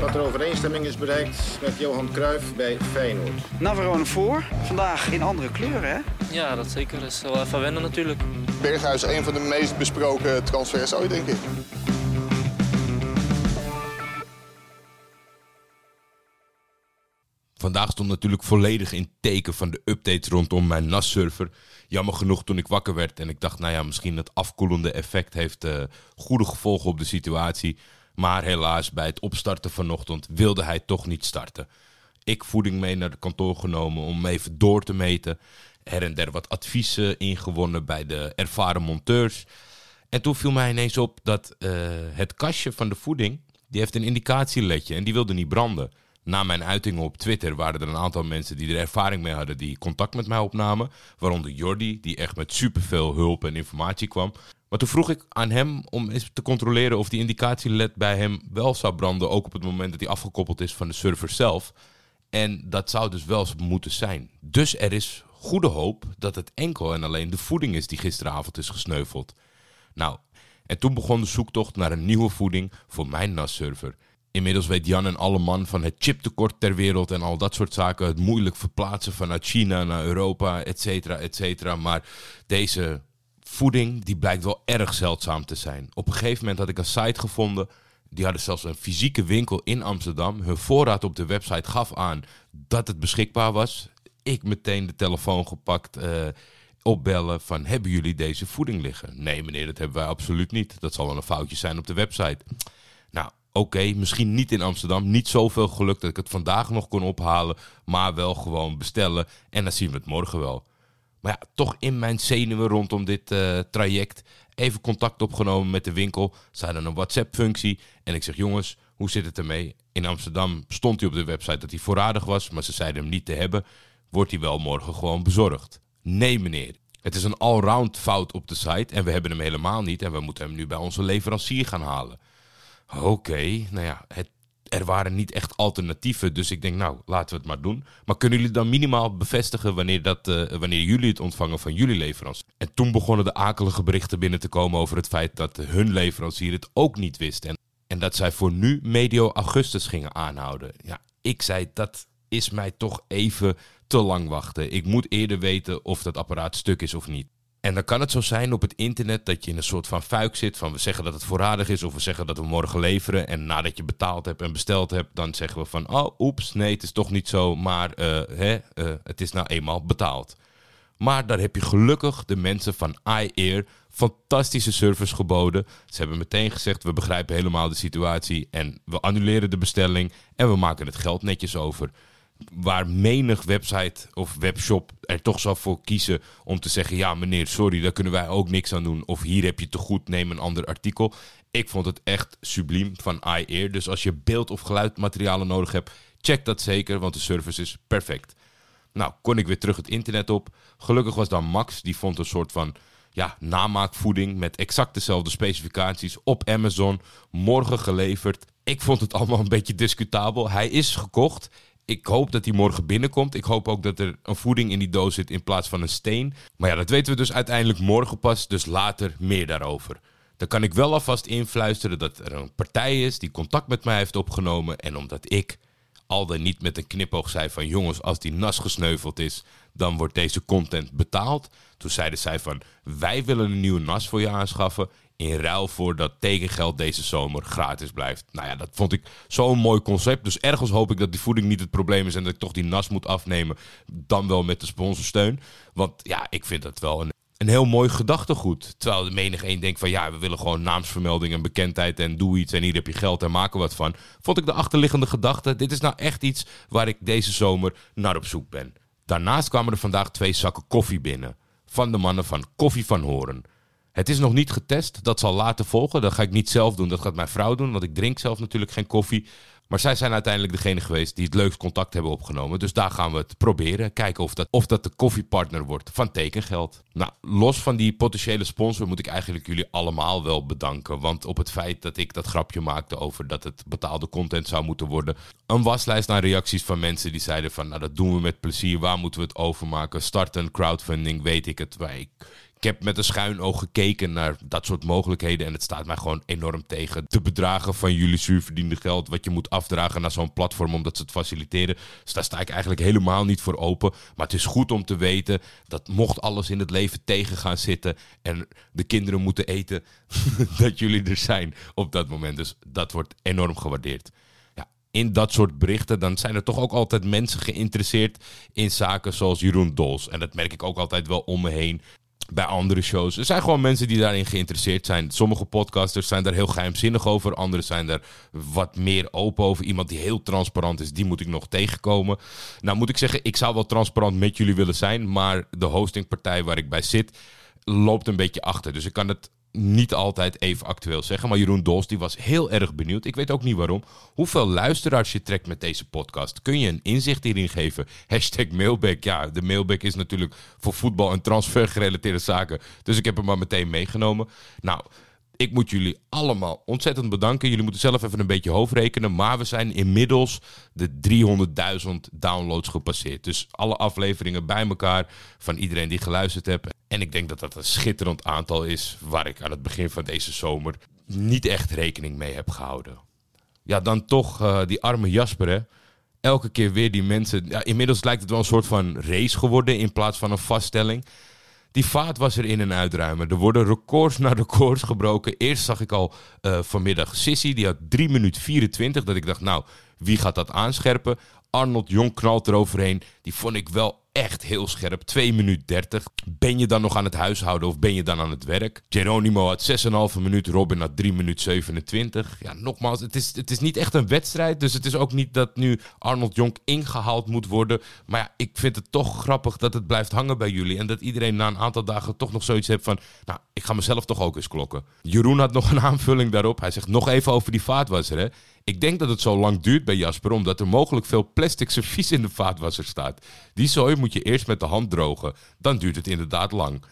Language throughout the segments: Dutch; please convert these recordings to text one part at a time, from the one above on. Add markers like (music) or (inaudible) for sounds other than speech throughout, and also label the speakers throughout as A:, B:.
A: dat er overeenstemming is bereikt met Johan Cruijff bij Feyenoord.
B: Navarone voor. Vandaag in andere kleuren, hè?
C: Ja, dat zeker. Dat is wel even wennen natuurlijk.
D: Berghuis, een van de meest besproken transfers ooit, denk ik.
E: Vandaag stond natuurlijk volledig in teken van de updates rondom mijn NAS-server. Jammer genoeg toen ik wakker werd en ik dacht, nou ja, misschien het afkoelende effect heeft eh, goede gevolgen op de situatie. Maar helaas, bij het opstarten vanochtend wilde hij toch niet starten. Ik voeding mee naar het kantoor genomen om even door te meten. Her en der wat adviezen ingewonnen bij de ervaren monteurs. En toen viel mij ineens op dat eh, het kastje van de voeding, die heeft een indicatieledje en die wilde niet branden. Na mijn uitingen op Twitter waren er een aantal mensen die er ervaring mee hadden die contact met mij opnamen. Waaronder Jordi, die echt met superveel hulp en informatie kwam. Maar toen vroeg ik aan hem om eens te controleren of die indicatieled bij hem wel zou branden. Ook op het moment dat hij afgekoppeld is van de server zelf. En dat zou dus wel moeten zijn. Dus er is goede hoop dat het enkel en alleen de voeding is die gisteravond is gesneuveld. Nou, en toen begon de zoektocht naar een nieuwe voeding voor mijn NAS-server. Inmiddels weet Jan en alle man van het chiptekort ter wereld en al dat soort zaken. Het moeilijk verplaatsen vanuit China naar Europa, et cetera, et cetera. Maar deze voeding, die blijkt wel erg zeldzaam te zijn. Op een gegeven moment had ik een site gevonden. Die hadden zelfs een fysieke winkel in Amsterdam. Hun voorraad op de website gaf aan dat het beschikbaar was. Ik meteen de telefoon gepakt, eh, opbellen van hebben jullie deze voeding liggen? Nee meneer, dat hebben wij absoluut niet. Dat zal wel een foutje zijn op de website. Nou, oké, misschien niet in Amsterdam. Niet zoveel geluk dat ik het vandaag nog kon ophalen. Maar wel gewoon bestellen. En dan zien we het morgen wel. Maar ja, toch in mijn zenuwen rondom dit eh, traject. Even contact opgenomen met de winkel. Ze hadden een WhatsApp-functie. En ik zeg, jongens, hoe zit het ermee? In Amsterdam stond hij op de website dat hij voorradig was. Maar ze zeiden hem niet te hebben. Wordt hij wel morgen gewoon bezorgd? Nee, meneer. Het is een allround fout op de site. En we hebben er waren niet echt alternatieven. Dus ik denk, nou, laten we het maar doen. Maar kunnen jullie dan minimaal bevestigen wanneer, dat, eh, wanneer jullie het ontvangen van jullie leverancier? En toen begonnen de akelige berichten binnen te komen over het feit dat hun leverancier het ook niet wist. En, en dat zij voor nu medio augustus gingen aanhouden. Ja, ik zei, dat is mij toch even te lang wachten. Ik moet eerder weten of dat apparaat stuk is of niet. En dan kan het zo zijn op het internet dat je in een soort van fuik zit. Van we zeggen dat het voorradig is of we zeggen dat we morgen leveren. En nadat je betaald hebt en besteld hebt, dan zeggen we van... Oh, oeps, nee, het is toch niet zo, maar eh, hè, eh, het is nou eenmaal betaald. Maar daar heb je gelukkig de mensen van iAir fantastische service geboden. Ze hebben meteen gezegd, we begrijpen helemaal de situatie en we annuleren de bestelling en we maken het geld netjes over. Waar menig website of webshop er toch zou voor kiezen om te zeggen: Ja, meneer, sorry, daar kunnen wij ook niks aan doen. Of hier heb je te goed, neem een ander artikel. Ik vond het echt subliem van iAir. Dus als je beeld- of geluidmaterialen nodig hebt, check dat zeker, want de service is perfect. Nou, kon ik weer terug het internet op. Gelukkig was dan Max, die vond een soort van ja, namaakvoeding met exact dezelfde specificaties op Amazon. Morgen geleverd. Ik vond het allemaal een beetje discutabel. Hij is gekocht. Ik hoop dat hij morgen binnenkomt. Ik hoop ook dat er een voeding in die doos zit in plaats van een steen. Maar ja, dat weten we dus uiteindelijk morgen pas. Dus later meer daarover. Dan kan ik wel alvast influisteren dat er een partij is die contact met mij heeft opgenomen. En omdat ik al dan niet met een knipoog zei van jongens, als die nas gesneuveld is, dan wordt deze content betaald. Toen zeiden zij van wij willen een nieuwe nas voor je aanschaffen in ruil voor dat tekengeld deze zomer gratis blijft. Nou ja, dat vond ik zo'n mooi concept. Dus ergens hoop ik dat die voeding niet het probleem is en dat ik toch die nas moet afnemen, dan wel met de sponsorsteun. Want ja, ik vind dat wel een een heel mooi gedachtegoed. Terwijl de menig één denkt van ja, we willen gewoon naamsvermelding en bekendheid en doe iets en hier heb je geld en maak er wat van. Vond ik de achterliggende gedachte, dit is nou echt iets waar ik deze zomer naar op zoek ben. Daarnaast kwamen er vandaag twee zakken koffie binnen. Van de mannen van Koffie van Horen. Het is nog niet getest, dat zal later volgen. Dat ga ik niet zelf doen, dat gaat mijn vrouw doen, want ik drink zelf natuurlijk geen koffie. Maar zij zijn uiteindelijk degene geweest die het leukst contact hebben opgenomen. Dus daar gaan we het proberen. Kijken of dat, of dat de koffiepartner wordt van tekengeld. Nou, los van die potentiële sponsor moet ik eigenlijk jullie allemaal wel bedanken. Want op het feit dat ik dat grapje maakte over dat het betaalde content zou moeten worden. Een waslijst aan reacties van mensen die zeiden van nou dat doen we met plezier. Waar moeten we het overmaken? Starten, crowdfunding, weet ik het. Wij ik heb met een schuin oog gekeken naar dat soort mogelijkheden. En het staat mij gewoon enorm tegen. De bedragen van jullie zuurverdiende geld. Wat je moet afdragen naar zo'n platform omdat ze het faciliteren. Dus daar sta ik eigenlijk helemaal niet voor open. Maar het is goed om te weten dat mocht alles in het leven tegen gaan zitten. En de kinderen moeten eten. (laughs) dat jullie er zijn op dat moment. Dus dat wordt enorm gewaardeerd in dat soort berichten, dan zijn er toch ook altijd mensen geïnteresseerd in zaken zoals Jeroen Dols. En dat merk ik ook altijd wel om me heen bij andere shows. Er zijn gewoon mensen die daarin geïnteresseerd zijn. Sommige podcasters zijn daar heel geheimzinnig over. Anderen zijn daar wat meer open over. Iemand die heel transparant is, die moet ik nog tegenkomen. Nou moet ik zeggen, ik zou wel transparant met jullie willen zijn. Maar de hostingpartij waar ik bij zit, loopt een beetje achter. Dus ik kan het niet altijd even actueel zeggen. Maar Jeroen Dols die was heel erg benieuwd. Ik weet ook niet waarom. Hoeveel luisteraars je trekt met deze podcast. Kun je een inzicht hierin geven? (laughs) Hashtag mailback. Ja, de mailback is natuurlijk voor voetbal en transfer gerelateerde zaken. Dus ik heb hem maar meteen meegenomen. Nou, ik moet jullie allemaal ontzettend bedanken. Jullie moeten zelf even een beetje hoofdrekenen. Maar we zijn inmiddels de 300.000 downloads gepasseerd. Dus alle afleveringen bij elkaar van iedereen die geluisterd heeft. En ik denk dat dat een schitterend aantal is waar ik aan het begin van deze zomer niet echt rekening mee heb gehouden. Ja, dan toch uh, die arme Jasper hè. Elke keer weer die mensen. Ja, inmiddels lijkt het wel een soort van race geworden in plaats van een vaststelling. Die vaat was er in- en uitruimen. Er worden records na records gebroken. Eerst zag ik al uh, vanmiddag Sissy, die had 3 minuten 24. Dat ik dacht, nou, wie gaat dat aanscherpen? Arnold Jong knalt eroverheen. Die vond ik wel echt heel scherp. 2 minuten 30. Ben je dan nog aan het huishouden of ben je dan aan het werk? Geronimo had 6,5 minuut. Robin had 3 minuten 27. Ja, nogmaals, het is, het is niet echt een wedstrijd. Dus het is ook niet dat nu Arnold Jonk ingehaald moet worden. Maar ja, ik vind het toch grappig dat het blijft hangen bij jullie. En dat iedereen na een aantal dagen toch nog zoiets heeft van... Nou, ik ga mezelf toch ook eens klokken. Jeroen had nog een aanvulling daarop. Hij zegt nog even over die vaatwasser, hè. Ik denk dat het zo lang duurt bij Jasper omdat er mogelijk veel plastic servies in de vaatwasser staat. Die zooi moet je eerst met de hand drogen. Dan duurt het inderdaad lang.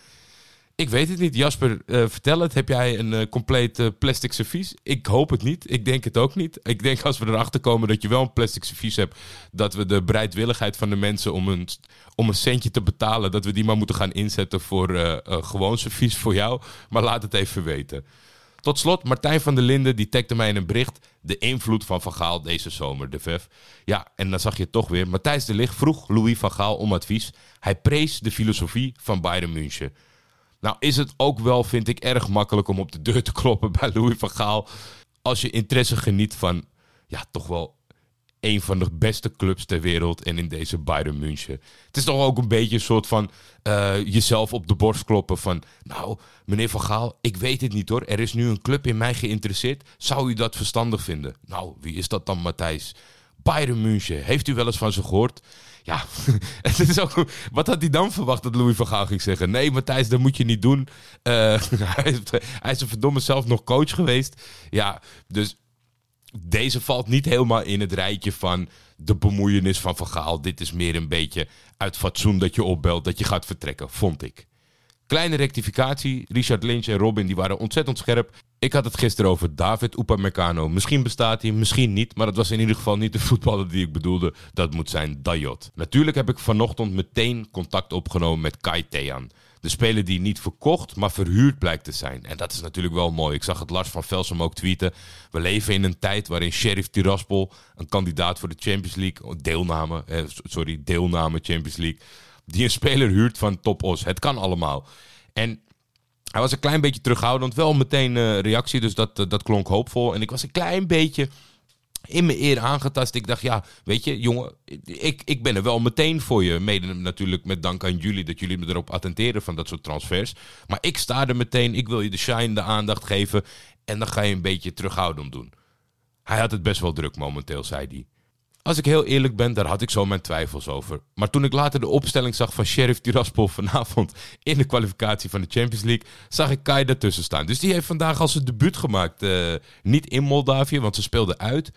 E: Ik weet het niet. Jasper, uh, vertel het. Heb jij een uh, compleet uh, plastic servies? Ik hoop het niet. Ik denk het ook niet. Ik denk als we erachter komen dat je wel een plastic servies hebt, dat we de bereidwilligheid van de mensen om een, om een centje te betalen, dat we die maar moeten gaan inzetten voor gewoon servies voor jou. Maar laat het even weten. Tot slot, Martijn van der Linden die mij in een bericht de invloed van Van Gaal deze zomer, de VEF. Ja, en dan zag je toch weer. Matthijs de Ligt vroeg Louis van Gaal om advies. Hij prees de filosofie van Bayern München. Nou is het ook wel, vind ik, erg makkelijk om op de deur te (laughs) kloppen bij Louis van Gaal. Als je interesse geniet van, ja, toch wel een van de beste clubs ter wereld en in deze Bayern München. Het is toch ook een beetje een soort van uh, jezelf op de borst kloppen van... Nou, meneer Van Gaal, ik weet het niet hoor. Er is nu een club in mij geïnteresseerd. Zou u dat verstandig vinden? Nou, wie is dat dan, Matthijs? Bayern München. Heeft u wel eens van ze gehoord? Ja, (laughs) het is ook, wat had hij dan verwacht dat Louis van Gaal ging zeggen? Nee, Matthijs, dat moet je niet doen. Uh, (laughs) hij, hij is een verdomme zelf nog coach geweest. Ja, dus deze valt niet helemaal in het rijtje van de bemoeienis van Van Gaal. Dit is meer een beetje uit fatsoen dat je opbelt, dat je gaat vertrekken, vond ik. Kleine rectificatie. Richard Lynch en Robin die waren ontzettend scherp. Ik had het gisteren over David Upamecano. Misschien bestaat hij, misschien niet. Maar dat was in ieder geval niet de voetballer die ik bedoelde. Dat moet zijn Dayot. Natuurlijk heb ik vanochtend meteen contact opgenomen met Kai Thean. De speler die niet verkocht, maar verhuurd blijkt te zijn. En dat is natuurlijk wel mooi. Ik zag het Lars van Velsum ook tweeten. We leven in een tijd waarin Sheriff Tiraspol, een kandidaat voor de Champions League, deelname, eh, sorry, deelname Champions League, die een speler huurt van Top Os. Het kan allemaal. En hij was een klein beetje terughoudend, wel meteen uh, reactie, dus dat, dat klonk hoopvol. En ik was een klein beetje in mijn eer aangetast. Ik dacht, ja, weet je, jongen, ik, ik ben er wel meteen voor je. Mede natuurlijk met dank aan jullie dat jullie me erop attenteren van dat soort transfers. Maar ik sta er meteen, ik wil je de shine, de aandacht geven. En dan ga je een beetje terughoudend doen. Hij had het best wel druk momenteel, zei hij. Als ik heel eerlijk ben, daar had ik zo mijn twijfels over. Maar toen ik later de opstelling zag van Sheriff Tiraspol vanavond in de kwalificatie van de Champions League, zag ik Kai daartussen staan. Dus die heeft vandaag al zijn debuut gemaakt. Uh, niet in Moldavië, want ze speelden uit.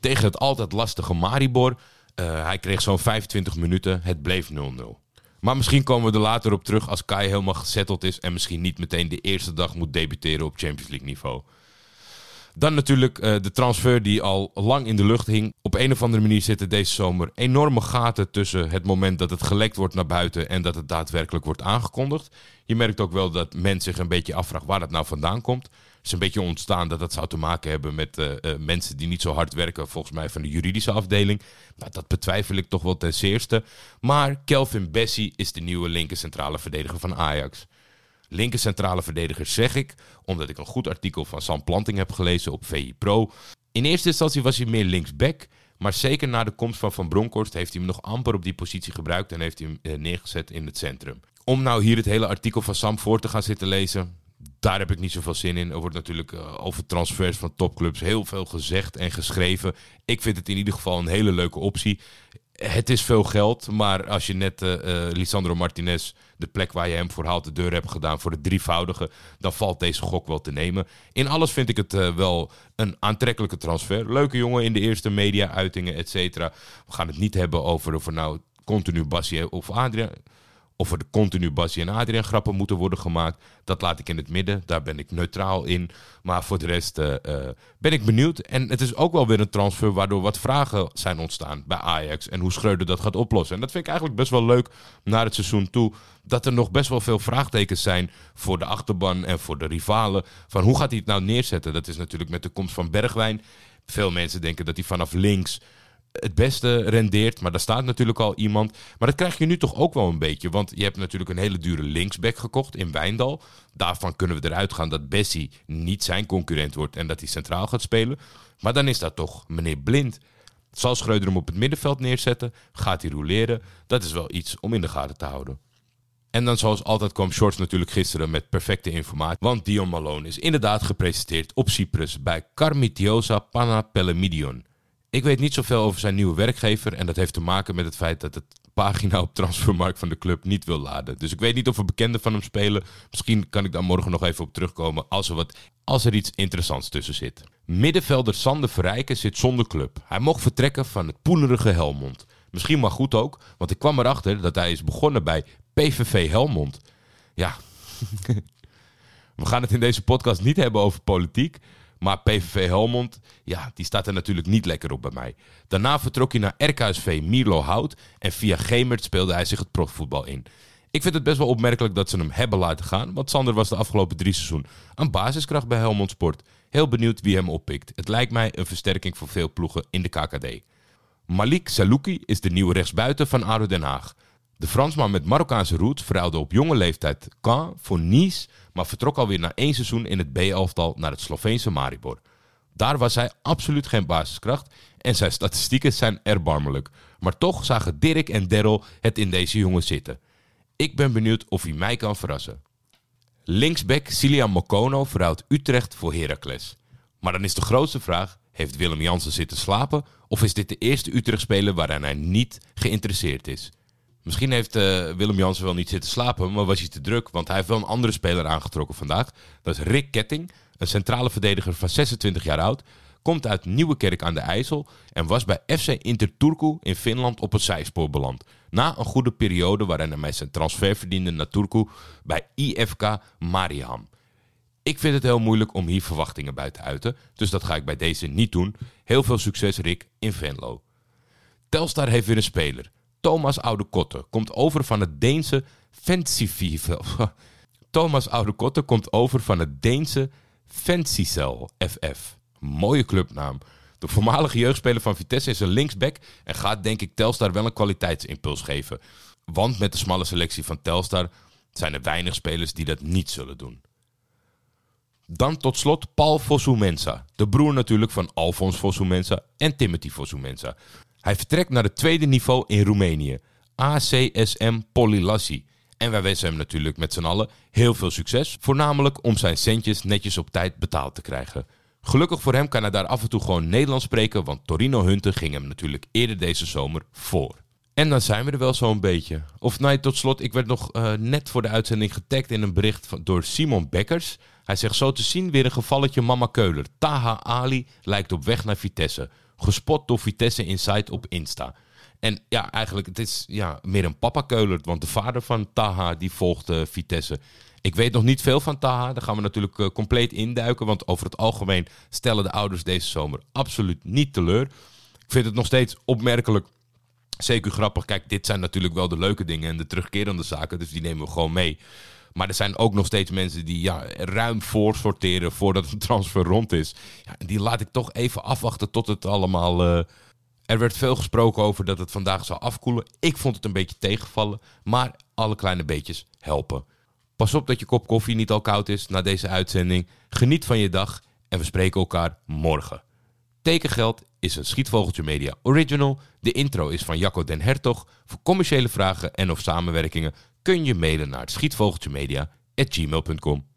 E: tegen het altijd lastige Maribor. Uh, hij kreeg zo'n 25 minuten. Het bleef 0-0. Maar misschien komen we er later op terug als Kai helemaal gezetteld is en misschien niet meteen de eerste dag moet debuteren op Champions League niveau. Dan natuurlijk uh, de transfer die al lang in de lucht hing. Op een of andere manier zitten deze zomer enorme gaten tussen het moment dat het gelekt wordt naar buiten en dat het daadwerkelijk wordt aangekondigd. Je merkt ook wel dat men zich een beetje afvraagt waar dat nou vandaan komt. Het is een beetje ontstaan dat dat zou te maken hebben met uh, uh, mensen die niet zo hard werken, volgens mij van de juridische afdeling. Nou, dat betwijfel ik toch wel ten zeerste. Maar Kelvin Bessie is de nieuwe linker centrale verdediger van Ajax. Linker centrale verdediger zeg ik, omdat ik een goed artikel van Sam Planting heb gelezen op VI Pro. In eerste instantie was hij meer linksback, maar zeker na de komst van Van Bronckhorst heeft hij hem nog amper op die positie gebruikt en heeft hij hem neergezet in het centrum. Om nou hier het hele artikel van Sam voor te gaan zitten lezen, daar heb ik niet zoveel zin in. Er wordt natuurlijk uh, over transfers van topclubs heel veel gezegd en geschreven. Ik vind het in ieder geval een hele leuke optie. Het is veel geld, maar als je net uh, uh, Lisandro Martinez, de plek waar je hem voor haalt, de deur hebt gedaan voor het drievoudige, dan valt deze gok wel te nemen. In alles vind ik het uh, wel een aantrekkelijke transfer. Leuke jongen in de eerste media-uitingen, et cetera. We gaan het niet hebben over of nou continu Basje of Adriaan of er continu Basje en Adriaan grappen moeten worden gemaakt. Dat laat ik in het midden. Daar ben ik neutraal in. Maar voor de rest uh, uh, ben ik benieuwd. En het is ook wel weer een transfer waardoor wat vragen zijn ontstaan bij Ajax. En hoe Schreuder dat gaat oplossen. En dat vind ik eigenlijk best wel leuk naar het seizoen toe. Dat er nog best wel veel vraagtekens zijn voor de achterban en voor de rivalen. Van hoe gaat hij het nou neerzetten? Dat is natuurlijk met de komst van Bergwijn. Veel mensen denken dat hij vanaf links het beste rendeert. Maar daar staat natuurlijk al iemand. Maar dat krijg je nu toch ook wel een beetje. Want je hebt natuurlijk een hele dure linksback gekocht in Wijndal. Daarvan kunnen we eruit gaan dat Bessie niet zijn concurrent wordt en dat hij centraal gaat spelen. Maar dan is dat toch meneer Blind. Zal Schreuder hem op het middenveld neerzetten? Gaat hij roleren? Dat is wel iets om in de gaten te houden. En dan zoals altijd kwam Shorts natuurlijk gisteren met perfecte informatie. Want Dion Malone is inderdaad gepresenteerd op Cyprus bij Carmitiosa Panapelemidion. Ik weet niet zoveel over zijn nieuwe werkgever. En dat heeft te maken met het feit dat het pagina op transfermarkt van de club niet wil laden. Dus ik weet niet of er bekenden van hem spelen. Misschien kan ik daar morgen nog even op terugkomen als er, wat, als er iets interessants tussen zit. Middenvelder Sander Verrijken zit zonder club. Hij mocht vertrekken van het poelerige Helmond. Misschien maar goed ook, want ik kwam erachter dat hij is begonnen bij PVV Helmond. Ja, (laughs) we gaan het in deze podcast niet hebben over politiek. Maar PVV Helmond, ja, die staat er natuurlijk niet lekker op bij mij. Daarna vertrok hij naar RKSV Mierlo Hout en via Gemert speelde hij zich het profvoetbal in. Ik vind het best wel opmerkelijk dat ze hem hebben laten gaan, want Sander was de afgelopen drie seizoen een basiskracht bij Helmond Sport. Heel benieuwd wie hem oppikt. Het lijkt mij een versterking voor veel ploegen in de KKD. Malik Salouki is de nieuwe rechtsbuiten van ADO Den Haag. De Fransman met Marokkaanse roots verhuilde op jonge leeftijd Caen voor Nice, maar vertrok alweer na één seizoen in het B-elftal naar het Sloveense Maribor. Daar was hij absoluut geen basiskracht en zijn statistieken zijn erbarmelijk. Maar toch zagen Dirk en Daryl het in deze jongen zitten. Ik ben benieuwd of hij mij kan verrassen. Linksback Silian Mokono verhuilt Utrecht voor Heracles. Maar dan is de grootste vraag, heeft Willem Jansen zitten slapen of is dit de eerste Utrecht-speler waarin hij niet geïnteresseerd is? Misschien heeft uh, Willem Jansen wel niet zitten slapen, maar was hij te druk. Want hij heeft wel een andere speler aangetrokken vandaag. Dat is Rick Ketting, een centrale verdediger van 26 jaar oud. Komt uit Nieuwekerk aan de IJssel en was bij FC Inter Turku in Finland op het zijspoor beland. Na een goede periode waarin hij zijn transfer verdiende naar Turku bij IFK Mariehamn. Ik vind het heel moeilijk om hier verwachtingen bij te uiten, dus dat ga ik bij deze niet doen. Heel veel succes Rick in Venlo. Telstar heeft weer een speler. Thomas Oude Kotte komt over van het Deense Fancyvive. (laughs) Thomas Oude Kotte komt over van het Deense Fancycel FF. Mooie clubnaam. De voormalige jeugdspeler van Vitesse is een linksback en gaat denk ik Telstar wel een kwaliteitsimpuls geven. Want met de smalle selectie van Telstar zijn er weinig spelers die dat niet zullen doen. Dan tot slot Paul Fosumensa, de broer natuurlijk van Alfons Fosumensa en Timothy Fosumensa. Hij vertrekt naar het tweede niveau in Roemenië, ACSM Polilassi. En wij wensen hem natuurlijk met z'n allen heel veel succes, voornamelijk om zijn centjes netjes op tijd betaald te krijgen. Gelukkig voor hem kan hij daar af en toe gewoon Nederlands spreken, want Torino Hunter ging hem natuurlijk eerder deze zomer voor. En dan zijn we er wel zo'n beetje. Of nee, tot slot, ik werd nog uh, net voor de uitzending getagd in een bericht van, door Simon Bekkers. Hij zegt zo te zien weer een gevalletje Mama Keuler. Taha Ali lijkt op weg naar Vitesse. Gespot door Vitesse Insight op Insta. En ja, eigenlijk, het is ja, meer een papa-keulert, want de vader van Taha die volgt uh, Vitesse. Ik weet nog niet veel van Taha, daar gaan we natuurlijk uh, compleet induiken, want over het algemeen stellen de ouders deze zomer absoluut niet teleur. Ik vind het nog steeds opmerkelijk Zeker grappig. Kijk, dit zijn natuurlijk wel de leuke dingen en de terugkerende zaken. Dus die nemen we gewoon mee. Maar er zijn ook nog steeds mensen die ja, ruim voorsorteren voordat een transfer rond is. Ja, die laat ik toch even afwachten tot het allemaal. Uh... Er werd veel gesproken over dat het vandaag zou afkoelen. Ik vond het een beetje tegenvallen. Maar alle kleine beetjes helpen. Pas op dat je kop koffie niet al koud is na deze uitzending. Geniet van je dag en we spreken elkaar morgen. Tekengeld is een Schietvogeltje Media original. De intro is van Jacco den Hertog. Voor commerciële vragen en of samenwerkingen kun je mailen naar schietvogeltjemedia.gmail.com.